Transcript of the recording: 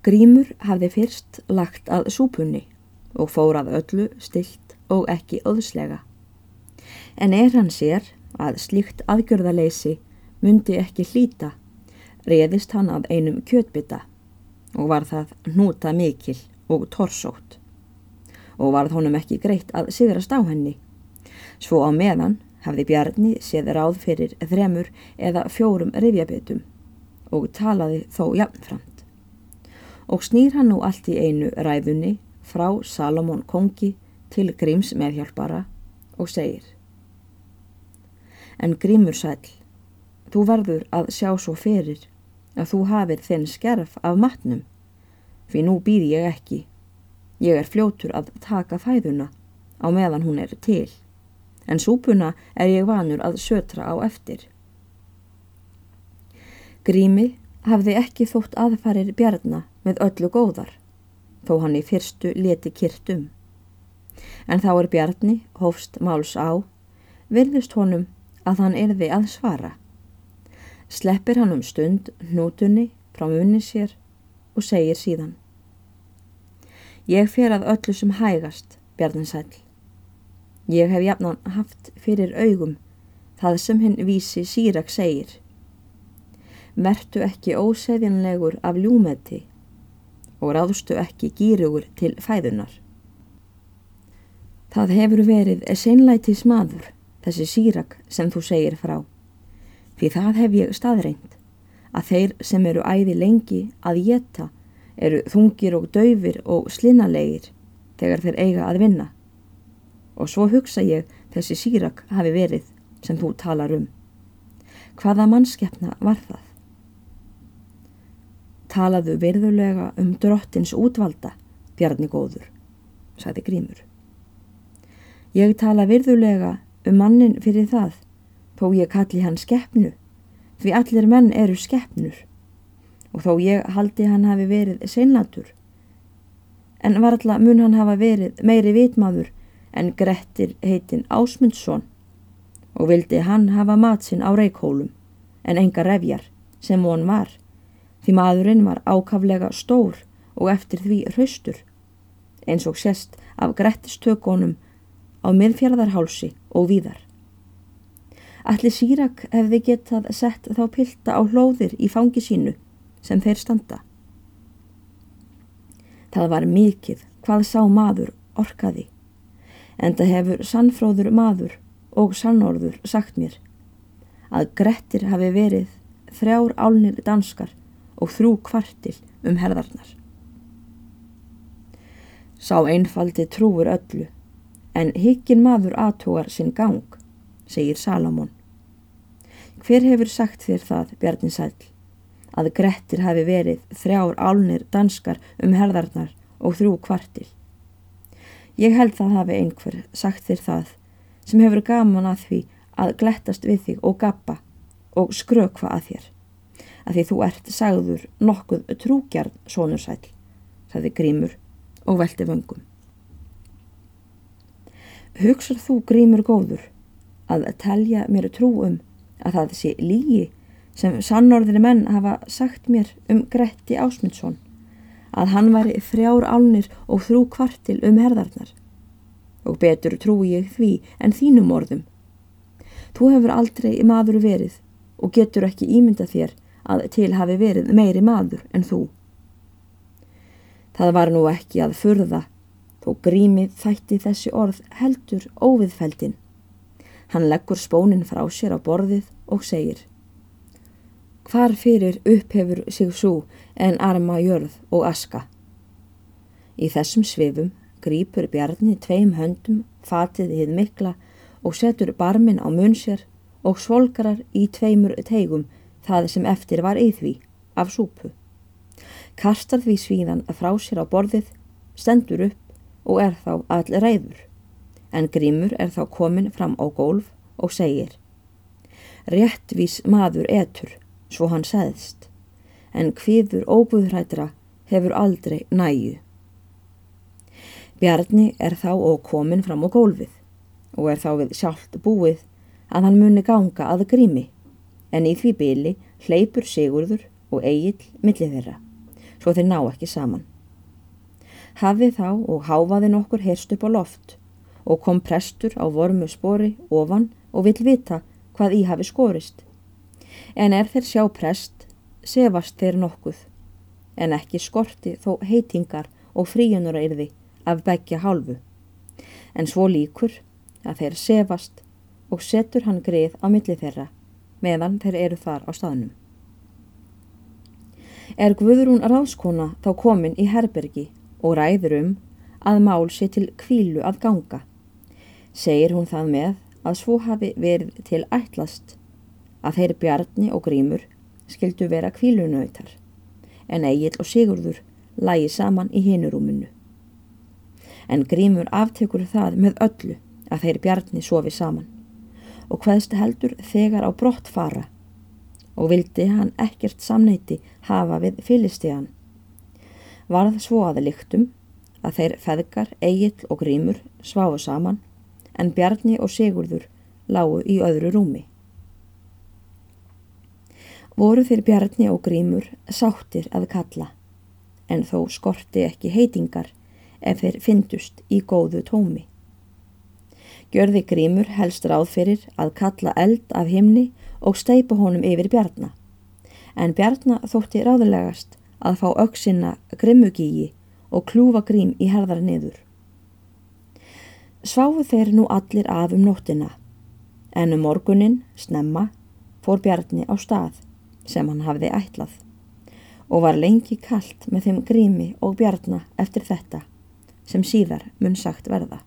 Grímur hafði fyrst lagt að súpunni og fórað öllu stilt og ekki öðslega. En er hann sér að slíkt aðgjörðaleysi myndi ekki hlýta, reðist hann að einum kjötbytta og var það hnúta mikil og torsótt og varð honum ekki greitt að sigrast á henni. Svo á meðan hafði Bjarni séð ráð fyrir þremur eða fjórum rifjabitum og talaði þó jafnframt og snýr hann nú allt í einu ræðunni frá Salomón kongi til Gríms meðhjálpara og segir En Grímur sæl, þú verður að sjá svo ferir að þú hafið þinn skerf af matnum, fyrir nú býð ég ekki. Ég er fljótur að taka fæðuna á meðan hún er til, en súpuna er ég vanur að sötra á eftir. Grími hafði ekki þótt aðfarir bjarna með öllu góðar, þó hann í fyrstu leti kyrtum. En þá er Bjarni, hófst máls á, virðist honum að hann erði að svara. Sleppir hann um stund hnútunni frá munni sér og segir síðan. Ég fer að öllu sem hægast, Bjarnin sæl. Ég hef jafnan haft fyrir augum það sem hinn vísi sírak segir. Vertu ekki óseðjanlegur af ljúmeti og ráðstu ekki gýrugur til fæðunar. Það hefur verið seinlætis maður, þessi sírak sem þú segir frá. Því það hef ég staðreint, að þeir sem eru æði lengi að geta eru þungir og döfir og slinnalegir þegar þeir eiga að vinna. Og svo hugsa ég þessi sírak hafi verið sem þú talar um. Hvaða mannskeppna var það? Talaðu virðulega um drottins útvalda, Bjarni góður, sagði Grímur. Ég tala virðulega um mannin fyrir það, þó ég kalli hann skeppnu, því allir menn eru skeppnur, og þó ég haldi hann hafi verið seinlatur. En varðla mun hann hafa verið meiri vitmaður en Grettir heitinn Ásmundsson og vildi hann hafa matsinn á reikólum en enga refjar sem hún var því maðurinn var ákaflega stór og eftir því hraustur, eins og sérst af grettistökonum á miðfjörðarhálsi og víðar. Allir sírak hefði getað sett þá pilta á hlóðir í fangi sínu sem þeir standa. Það var mikið hvað sá maður orkaði, en það hefur sannfróður maður og sannorður sagt mér að Grettir hafi verið þrjár álnir danskar og þrjú kvartil um herðarnar. Sá einfaldi trúur öllu, en hikkin maður aðtógar sinn gang, segir Salamón. Hver hefur sagt þér það, Bjarni Sæl, að Grettir hafi verið þrjár álnir danskar um herðarnar og þrjú kvartil? Ég held það hafi einhver sagt þér það sem hefur gaman að því að glettast við þig og gappa og skrökva að þér að því þú ert sagður nokkuð trúgjarn sónur sæl, sagði Grímur og velti vöngum. Hugsar þú Grímur góður að telja mér trú um að það sé lígi sem sannorðinni menn hafa sagt mér um Gretti Ásmundsson að hann væri frjár álnir og þrú kvartil um herðarnar og betur trúi ég því en þínum orðum. Þú hefur aldrei maður verið og getur ekki ímynda þér að til hafi verið meiri maður en þú. Það var nú ekki að furða, þó grímið þætti þessi orð heldur óviðfeldin. Hann leggur spónin frá sér á borðið og segir Hvar fyrir upphefur sig svo en arma jörð og aska? Í þessum svifum grýpur bjarni tveim höndum, fatið hið mikla og setur barmin á mun sér og svolgarar í tveimur tegum það sem eftir var í því, af súpu. Kastar því svíðan að frá sér á borðið, stendur upp og er þá all reyður, en grímur er þá komin fram á gólf og segir Réttvís maður etur, svo hann seðst, en hviður óbúðrætra hefur aldrei næju. Bjarni er þá og komin fram á gólfið og er þá við sjálft búið að hann muni ganga að grími en í því byli hleypur Sigurður og Egil millið þeirra. svo þeir ná ekki saman. Hafið þá og háfaði nokkur heyrst upp á loft og kom prestur á vormu spori ofan og vill vita hvað í hafi skorist. En er þeir sjá prest, sefast þeir nokkuð, en ekki skorti þó heitingar og fríunura yrði af begja hálfu. En svo líkur að þeir sefast og setur hann greið á milli þeirra meðan þeir eru þar á staðnum. Er Guðrún ráðskona þá komin í herbergi og ræður um að mál sé til kvílu að ganga. Segir hún það með að svo hafi verið til ætlast að þeir bjarni og grímur skildu vera kvílunautar en Egil og Sigurður lægi saman í hinurúminu. En grímur aftekur það með öllu að þeir bjarni sofi saman og hvaðst heldur þegar á brott fara og vildi hann ekkert samneiti hafa við fylistegan. Varð svo aða líktum að þeir feðgar, Egil og Grímur sváðu saman en Bjarni og Sigurður lágu í öðru rúmi. Voru þeir Bjarni og Grímur sáttir að kalla en þó skorti ekki heitingar ef þeir fyndust í góðu tómi. Gjörði grímur helst ráð fyrir að kalla eld af himni og steipa honum yfir bjarna. En bjarna þótti ráðulegast að fá auksina grimmugíi og klúfa grím í herðar niður. Sváfu þeir nú allir af um nóttina, en um morgunin, snemma, fór bjarni á stað sem hann hafði ætlað og var lengi kallt með þeim grími og bjarna eftir þetta sem síðar mun sagt verða.